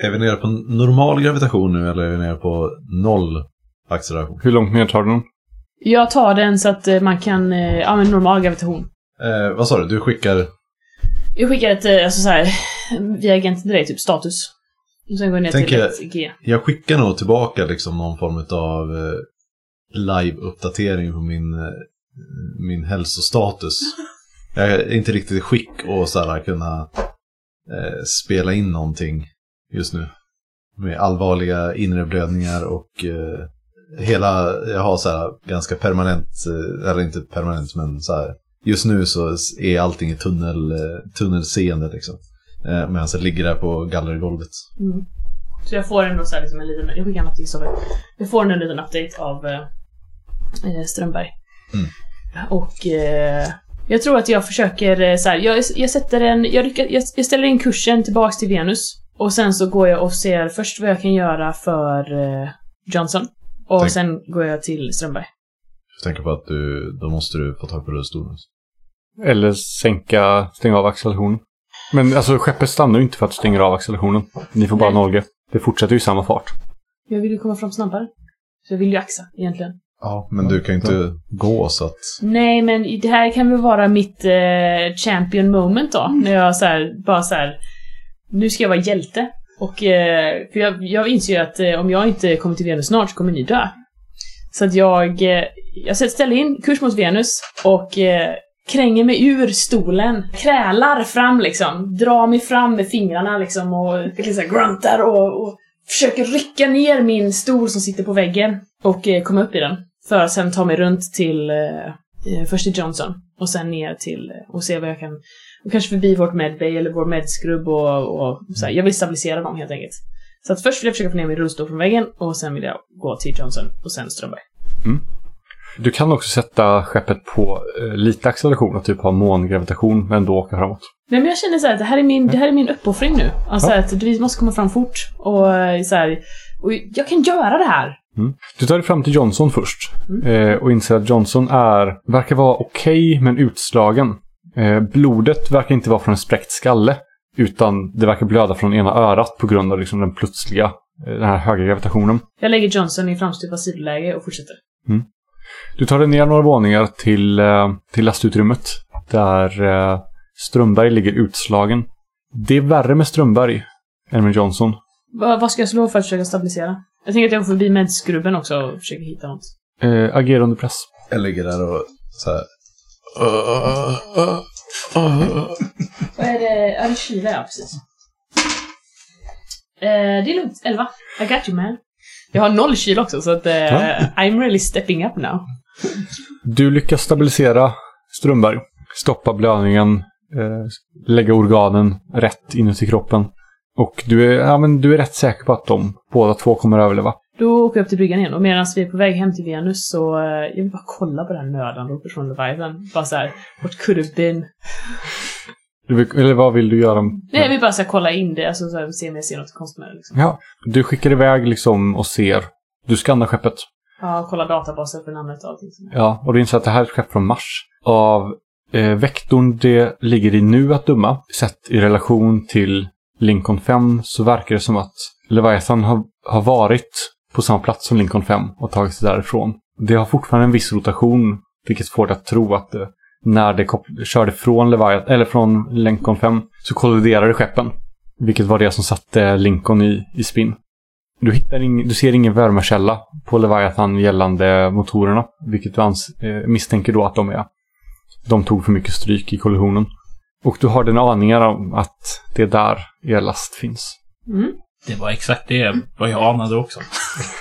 Är vi nere på normal gravitation nu eller är vi nere på noll acceleration? Hur långt ner tar du den? Jag tar den så att man kan, ja men normal gravitation. Eh, vad sa du? Du skickar... Jag skickar ett, alltså så här, via agenten till dig, typ status. Och sen går jag ner Tänker- till ett G. Jag skickar nog tillbaka liksom någon form av eh, live-uppdatering på min, eh, min hälsostatus. [LAUGHS] Jag är inte riktigt i skick att så här, kunna eh, spela in någonting just nu. Med allvarliga inre blödningar och eh, hela, jag har så här ganska permanent, eh, eller inte permanent men så här. Just nu så är allting i tunnel, tunnelseende liksom. Eh, medan jag ligger där på gallergolvet. Mm. Så jag får ändå så här liksom en liten, jag skickar något till Kristoffer. Jag får en liten update av eh, eh, Strömberg. Mm. Och eh, jag tror att jag försöker eh, så här, jag, jag sätter en, jag, jag, jag ställer in kursen tillbaks till Venus. Och sen så går jag och ser först vad jag kan göra för eh, Johnson. Och Tänk- sen går jag till Strömberg. Jag tänker på att du, då måste du få tag på rullstolen. Eller sänka, stänga av accelerationen. Men alltså skeppet stannar ju inte för att du stänger av accelerationen. Ni får bara Nej. 0G. Det fortsätter ju i samma fart. Jag vill ju komma fram snabbare. Så jag vill ju axa, egentligen. Ja, men du kan ju inte gå så att... Nej, men det här kan väl vara mitt eh, champion moment då. När jag så här, bara så här. Nu ska jag vara hjälte. Och eh, för jag, jag inser ju att eh, om jag inte kommer till Venus snart så kommer ni dö. Så att jag, eh, jag ställer in kurs mot Venus och eh, kränger mig ur stolen. Krälar fram liksom. Drar mig fram med fingrarna liksom och liksom gruntar och, och försöker rycka ner min stol som sitter på väggen och eh, komma upp i den. För att sen ta mig runt till eh, eh först till Johnson och sen ner till eh, och se vad jag kan och kanske förbi vårt medbay eller vår medskrubb och, och så här. Jag vill stabilisera dem helt enkelt. Så att först vill jag försöka få ner min rullstol från väggen och sen vill jag gå till Johnson och sen Strömberg. Mm. Du kan också sätta skeppet på eh, lite acceleration och typ ha mångravitation men då åka framåt. Nej men jag känner så här, det här är min, det här är min uppoffring nu. Alltså Ja. att vi måste komma fram fort och eh, så här, och jag kan göra det här. Du tar dig fram till Johnson först Mm. eh, och inser att Johnson är, verkar vara okej men utslagen. Eh, blodet verkar inte vara från en spräckt skalle utan det verkar blöda från ena örat på grund av liksom den plötsliga, eh, den här höga gravitationen. Jag lägger Johnson i framstupat sidoläge och fortsätter. Du tar dig ner några våningar till, eh, till lastutrymmet där eh, Strömberg ligger utslagen. Det är värre med Strömberg än med Johnson. Va, vad ska jag slå för att försöka stabilisera? Jag tänker att jag går förbi medskrubben också och försöker hitta något. Eh, agera under press. Jag ligger där och så här... Vad är det? Ja, det är kyla, ja precis. Eh, det är lugnt. 11. I got you man. Jag har noll kyla också, så att eh. I'm really stepping up now. Du lyckas stabilisera Strömberg, stoppa blödningen, eh, lägga organen rätt inuti kroppen. Och du är, ja, men du är rätt säker på att de båda två kommer att överleva. Då åker jag upp till bryggan igen och medan vi är på väg hem till Venus så eh, jag vill bara kolla på här nödanropet från Leviathan. Bara så här, what could have been? Du vill, eller vad vill du göra? Nej, vill bara här, kolla in det, alltså så här, se om jag ser något konstigt med det liksom. Ja, du skickar iväg liksom och ser. Du skannar skeppet. Ja, kolla databaser för namnet och allting. Ja, och du inser att det här är ett skepp från Mars. Av eh, vektorn det ligger i nu att döma, sett i relation till Lincoln 5, så verkar det som att Leviathan har, har varit på samma plats som Lincoln 5 och tagit sig därifrån. Det har fortfarande en viss rotation, vilket får det att tro att det, när det körde från Leviathan, eller från Lincoln 5, så kolliderade skeppen. Vilket var det som satte Lincoln i, i spinn. Du, hittar ing, du ser ingen värmekälla på Leviathan gällande motorerna, vilket du ans- eh, misstänker då att de är. De tog för mycket stryk i kollisionen. Och du har den aningar om att det är där er last finns. Mm. Det var exakt det vad jag anade också.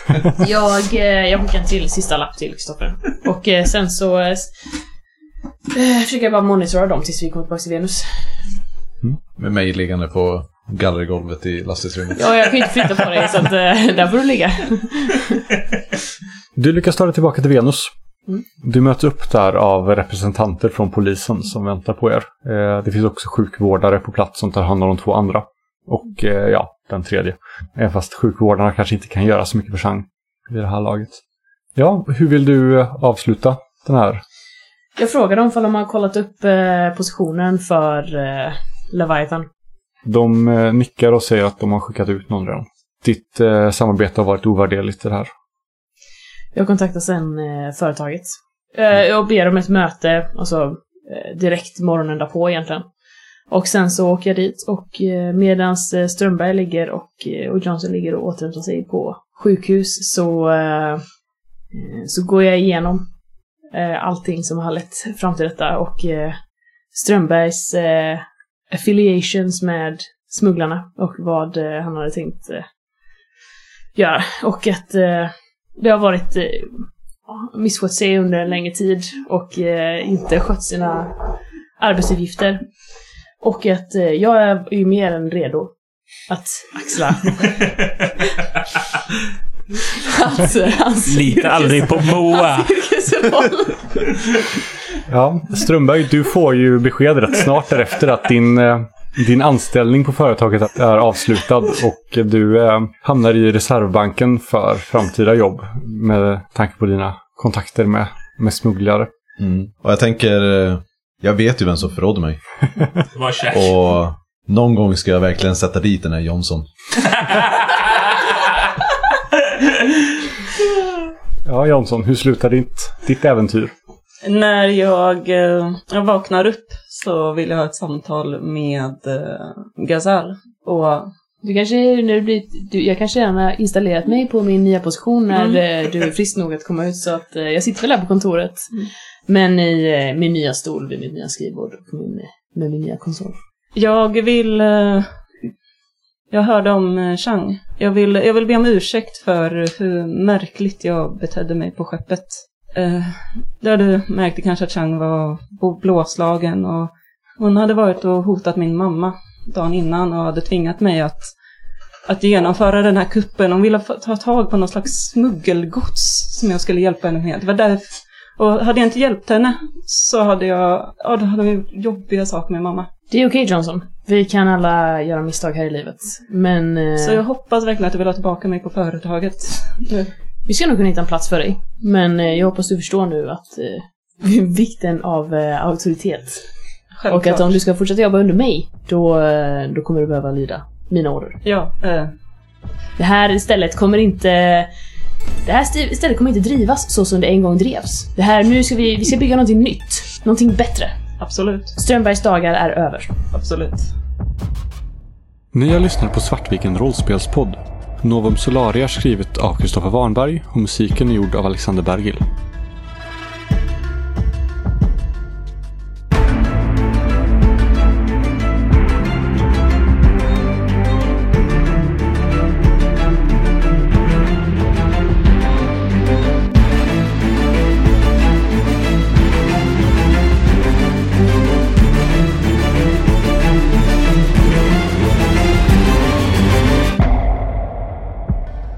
[LAUGHS] Jag, eh, jag skickar en till sista lapp till Kristoffer. Och eh, sen så eh, eh, försöker jag bara monitora dem tills vi kommer tillbaka till Venus. Med mig liggande på gallergolvet i lastutrymmet. Ja, jag kan ju inte flytta på dig så att eh, där får du ligga. Du lyckas ta dig tillbaka till Venus. Mm. Du möts upp där av representanter från polisen som väntar på er. Eh, det finns också sjukvårdare på plats som tar hand om de två andra. Och eh, ja, den tredje. Även fast sjukvårdarna kanske inte kan göra så mycket för Chang i det här laget. Ja, hur vill du avsluta den här? Jag frågade om de har kollat upp positionen för Leviathan. De eh, nickar och säger att de har skickat ut någon redan. Ditt eh, samarbete har varit ovärderligt i det här. Jag kontaktar sen eh, företaget. Eh, jag ber om ett möte, alltså eh, direkt morgonen därpå egentligen. Och sen så åker jag dit och eh, medans eh, Strömberg ligger och, eh, och Johnson ligger och återhämtar sig på sjukhus så, eh, eh så går jag igenom eh, allting som har lett fram till detta och eh, Strömbergs eh, affiliations med smugglarna och vad eh, han hade tänkt eh, göra. Och att eh, det har varit eh, misskött sig under en längre tid och eh, inte skött sina arbetsuppgifter. Och att eh, jag är ju mer än redo att axla [LAUGHS] [LAUGHS] hans, [LAUGHS] hans Lita aldrig på Moa. yrkesroll. Ja, Strömberg, du får ju besked rätt snart därefter att din, eh, din anställning på företaget är avslutad och du eh, hamnar i reservbanken för framtida jobb med tanke på dina kontakter med, med smugglare. Mm. Och jag tänker, eh, jag vet ju vem som förrådde mig. Och någon gång ska jag verkligen sätta dit den här Johnson. [LAUGHS] Ja, Jansson, hur slutar ditt, ditt äventyr? När jag, eh, jag vaknar upp så vill jag ha ett samtal med eh, Gazal. Och Du kanske, när du blir, du, jag kanske redan har installerat mig på min nya position när Mm. eh, du är frisk nog att komma ut så att eh, jag sitter väl här på kontoret. Mm. Men i eh, min nya stol vid mitt nya skrivbord och min, eh, med min nya konsol. jag vill... Jag hörde om eh, Chang. Jag vill, jag vill be om ursäkt för hur märkligt jag betedde mig på skeppet. Eh, Där du märkte kanske att Chang var blåslagen och hon hade varit och hotat min mamma dagen innan och hade tvingat mig att, att genomföra den här kuppen. Hon ville ta tag på någon slags smuggelgods som jag skulle hjälpa henne med. Det var därför. Och hade jag inte hjälpt henne så hade jag, ja, då hade jag gjort jobbiga saker med mamma. Det är okej Johnson. Vi kan alla göra misstag här i livet. Men eh, Så jag hoppas verkligen att du vill ha tillbaka mig på företaget. Vi ska nog kunna hitta en plats för dig. Men eh, jag hoppas du förstår nu att eh, [LAUGHS] vikten av eh, auktoritet. Självklart. Och att om du ska fortsätta jobba under mig, då, eh, då kommer du behöva lyda mina order. Ja, eh, Det här stället kommer inte... Det här stället kommer inte drivas så som det en gång drevs. Det här, nu ska vi, vi ska bygga någonting nytt. Någonting bättre. Absolut. Strömbergs dagar är över. Absolut. Ni har lyssnat på Svartviken rollspelspodd. Novum Solaria är skrivet av Kristoffer Warnberg och musiken är gjord av Alexander Bergil.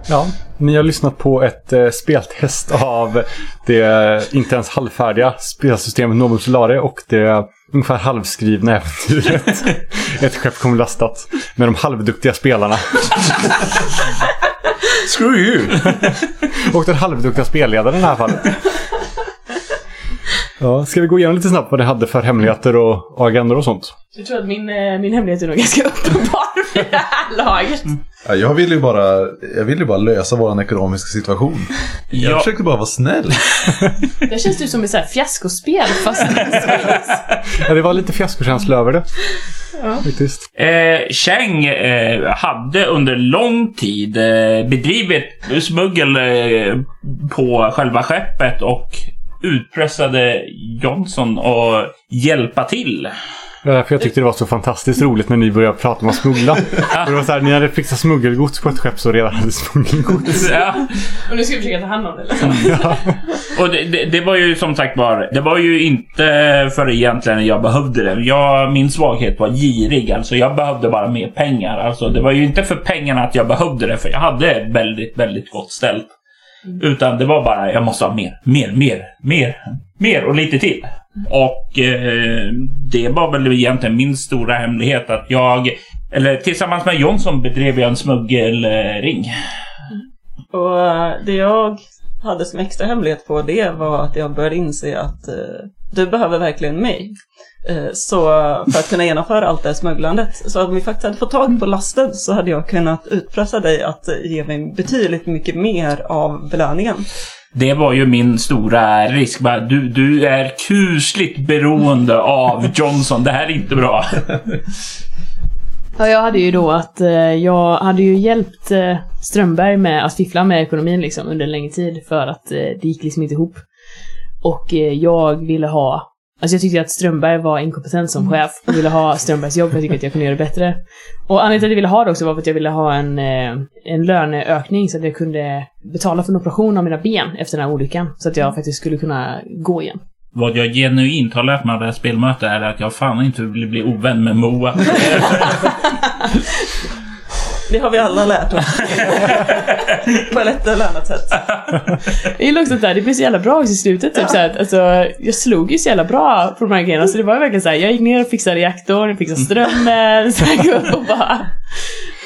Ja, ni har lyssnat på ett eh, speltest av det inte ens halvfärdiga spelsystemet Novum Solare och det ungefär halvskrivna äventyret. [LAUGHS] ett skepp kommer lastat med de halvduktiga spelarna. Screw you! [LAUGHS] och den halvduktiga spelledaren i det här fallet. Ja, ska vi gå igenom lite snabbt vad det hade för hemligheter och, och agendor och sånt? Jag tror att min, eh, min hemlighet är nog ganska [LAUGHS] uppenbar vid det här laget. Ja, jag vill ju bara, jag vill ju bara lösa vår ekonomiska situation. Jag Ja. försökte bara vara snäll. [LAUGHS] Det känns ju som ett så här fiaskospel fast... [LAUGHS] Ja, det var lite fiaskokänsla över det. Faktiskt. Eh, Cheng eh, hade under lång tid eh, bedrivit smuggel eh, på själva skeppet och utpressade Johnson att hjälpa till. Det är därför jag tyckte det var så fantastiskt roligt när ni började prata om att smuggla. [LAUGHS] Det var så här, ni hade fixat smuggelgods på ett skepp som redan hade smuggelgods. Ja. Och nu ska vi försöka ta hand om det liksom. [LAUGHS] Och det, det, det var ju som sagt var, det var ju inte för egentligen jag behövde det. Jag, min svaghet var girig, alltså jag behövde bara mer pengar. Alltså det var ju inte för pengarna att jag behövde det, för jag hade väldigt, väldigt gott ställt. Utan det var bara, jag måste ha mer, mer, mer, mer, mer och lite till. Och eh, det var väl egentligen min stora hemlighet att jag, eller tillsammans med Jonsson bedrev jag en smuggelring. Och eh, det jag hade som extra hemlighet på det var att jag började inse att eh, du behöver verkligen mig. Eh, så för att kunna genomföra allt det här smugglandet. Så om vi faktiskt hade fått tag på lasten så hade jag kunnat utpressa dig att ge mig betydligt mycket mer av belöningen. Det var ju min stora risk. Du, du är kusligt beroende av Johnson. Det här är inte bra. Ja, jag hade ju då att eh, jag hade ju hjälpt eh, Strömberg med att fiffla med ekonomin liksom under en längre tid för att eh, det gick liksom inte ihop. Och eh, jag ville ha Alltså jag tyckte att Strömberg var inkompetent som chef och ville ha Strömbergs jobb. Jag tyckte att jag kunde göra det bättre. Och anledningen till att jag ville ha det också var för att jag ville ha en, eh, en löneökning så att jag kunde betala för en operation av mina ben efter den här olyckan. Så att jag faktiskt skulle kunna gå igen. Vad jag genuint har lärt mig av det här spelmötet är att jag fan inte vill bli ovän med Moa. [LAUGHS] Det har vi alla lärt oss. på ett eller annat sätt. Jag gillar också att det här, det blev så jävla bra i slutet. Typ, så här, alltså, jag slog ju så jävla bra på de här grejerna. Så det var ju verkligen så här, jag gick ner och fixade reaktorn, fixade strömmen, [LAUGHS] så gick upp och bara...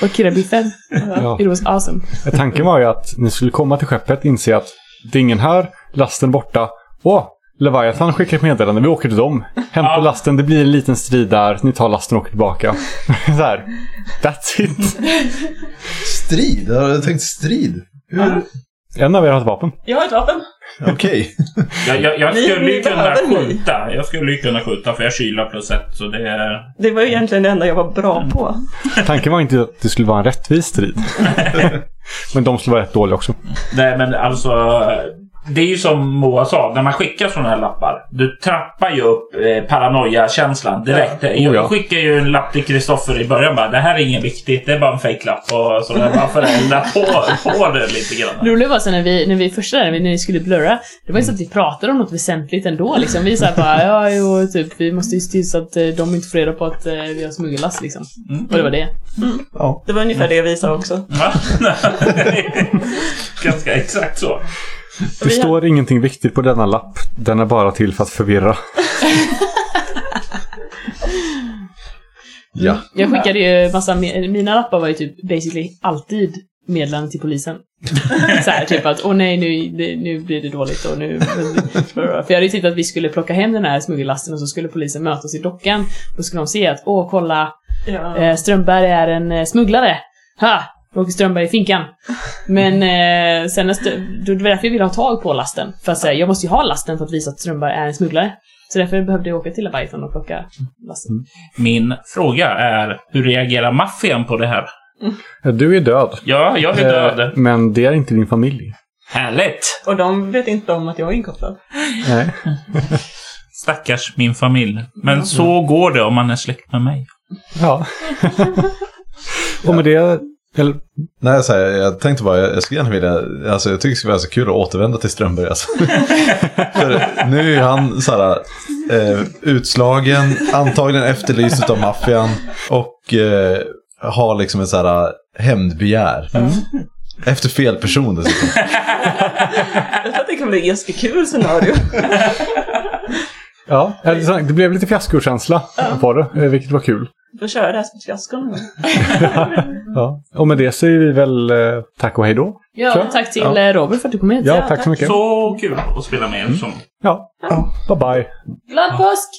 Och kirrade biffen. Ja. It was awesome. Tanken var ju att ni skulle komma till skeppet, inse att det är ingen här, lasten borta. Åh, Leviathan skickar ett meddelande, vi åker till dem. Hämta Ja. lasten, det blir en liten strid där, ni tar lasten och åker tillbaka. [LAUGHS] så här, that's it. Strid? Har du tänkt strid? Hur? En av er har ett vapen. Jag har ett vapen. Okej. Jag, jag, jag Ni- skulle ni kunna skjuta. Jag skulle ju kunna skjuta för jag kylar plus ett. Så det är... Det var ju egentligen det enda jag var bra på. Tanken var inte att det skulle vara en rättvis strid. [LAUGHS] Men de skulle vara rätt dåliga också. Nej men alltså. Det är ju som Moa sa, när man skickar sådana här lappar. Du trappar ju upp eh, paranoia-känslan direkt. Jag Oh, ja. skickar ju en lapp till Kristoffer i början bara. Det här är inget viktigt, det är bara en fejklapp. Och så jag bara förändrar på, [LAUGHS] på det lite grann. roliga var sen när vi, när vi första där, när vi- vi skulle blurra, det var ju så att vi pratade om något väsentligt ändå liksom. Vi sa bara, ja jo, typ, vi måste ju se till så att eh, de inte får reda på att eh, vi har smuggelast liksom. Mm. Och det var det. Ja. Det var ungefär det vi sa också. [LAUGHS] Ganska exakt så. Det står ingenting viktigt på denna lapp. Den är bara till för att förvirra. Ja. Jag skickade ju massa, mina lappar var ju typ basically alltid meddelanden till polisen. så här, typ att åh nej, nu, det, nu blir det dåligt och nu... För jag hade ju tänkt att vi skulle plocka hem den här smuggellasten och så skulle polisen möta oss i dockan. Då skulle de se att åh, kolla, Ja. eh, Strömberg är en eh, smugglare. Ha! Då åker Strömberg i finkan. Men eh, sen när Strö- då- det var därför jag ville ha tag på lasten. För att säga, jag måste ju ha lasten för att visa att Strömberg är en smugglare. Så därför behövde jag åka till Leviathan och plocka lasten. Min fråga är, hur reagerar maffian på det här? Du är död. Ja, jag är död. Eh, Men det är inte din familj. Härligt! Och de vet inte om att jag är inkopplad. Nej. [LAUGHS] Stackars min familj. Men så går det om man är släkt med mig. Ja. [LAUGHS] och med det... Eller, Nej, så här, jag tänkte bara, jag, jag skulle gärna vilja, alltså jag tycker det skulle vara så kul att återvända till Strömberg alltså. [LAUGHS] För nu är han så här, eh, utslagen, antagligen efterlyst av maffian och eh, har liksom en så här hämndbegär. Efter fel person dessutom. [LAUGHS] Jag tror att det kan bli ett ganska kul scenario. [LAUGHS] ja, det blev lite fiaskokänsla på det, eh, vilket var kul. Vi får köra det här som ett fiasko. [LAUGHS] Ja. Och med det säger vi väl eh, tack och hej då. Ja, tack till Ja. eh, Robert för att du kom hit. Ja, tack så mycket. Så kul att spela med er som Ja, bye bye. Glad påsk!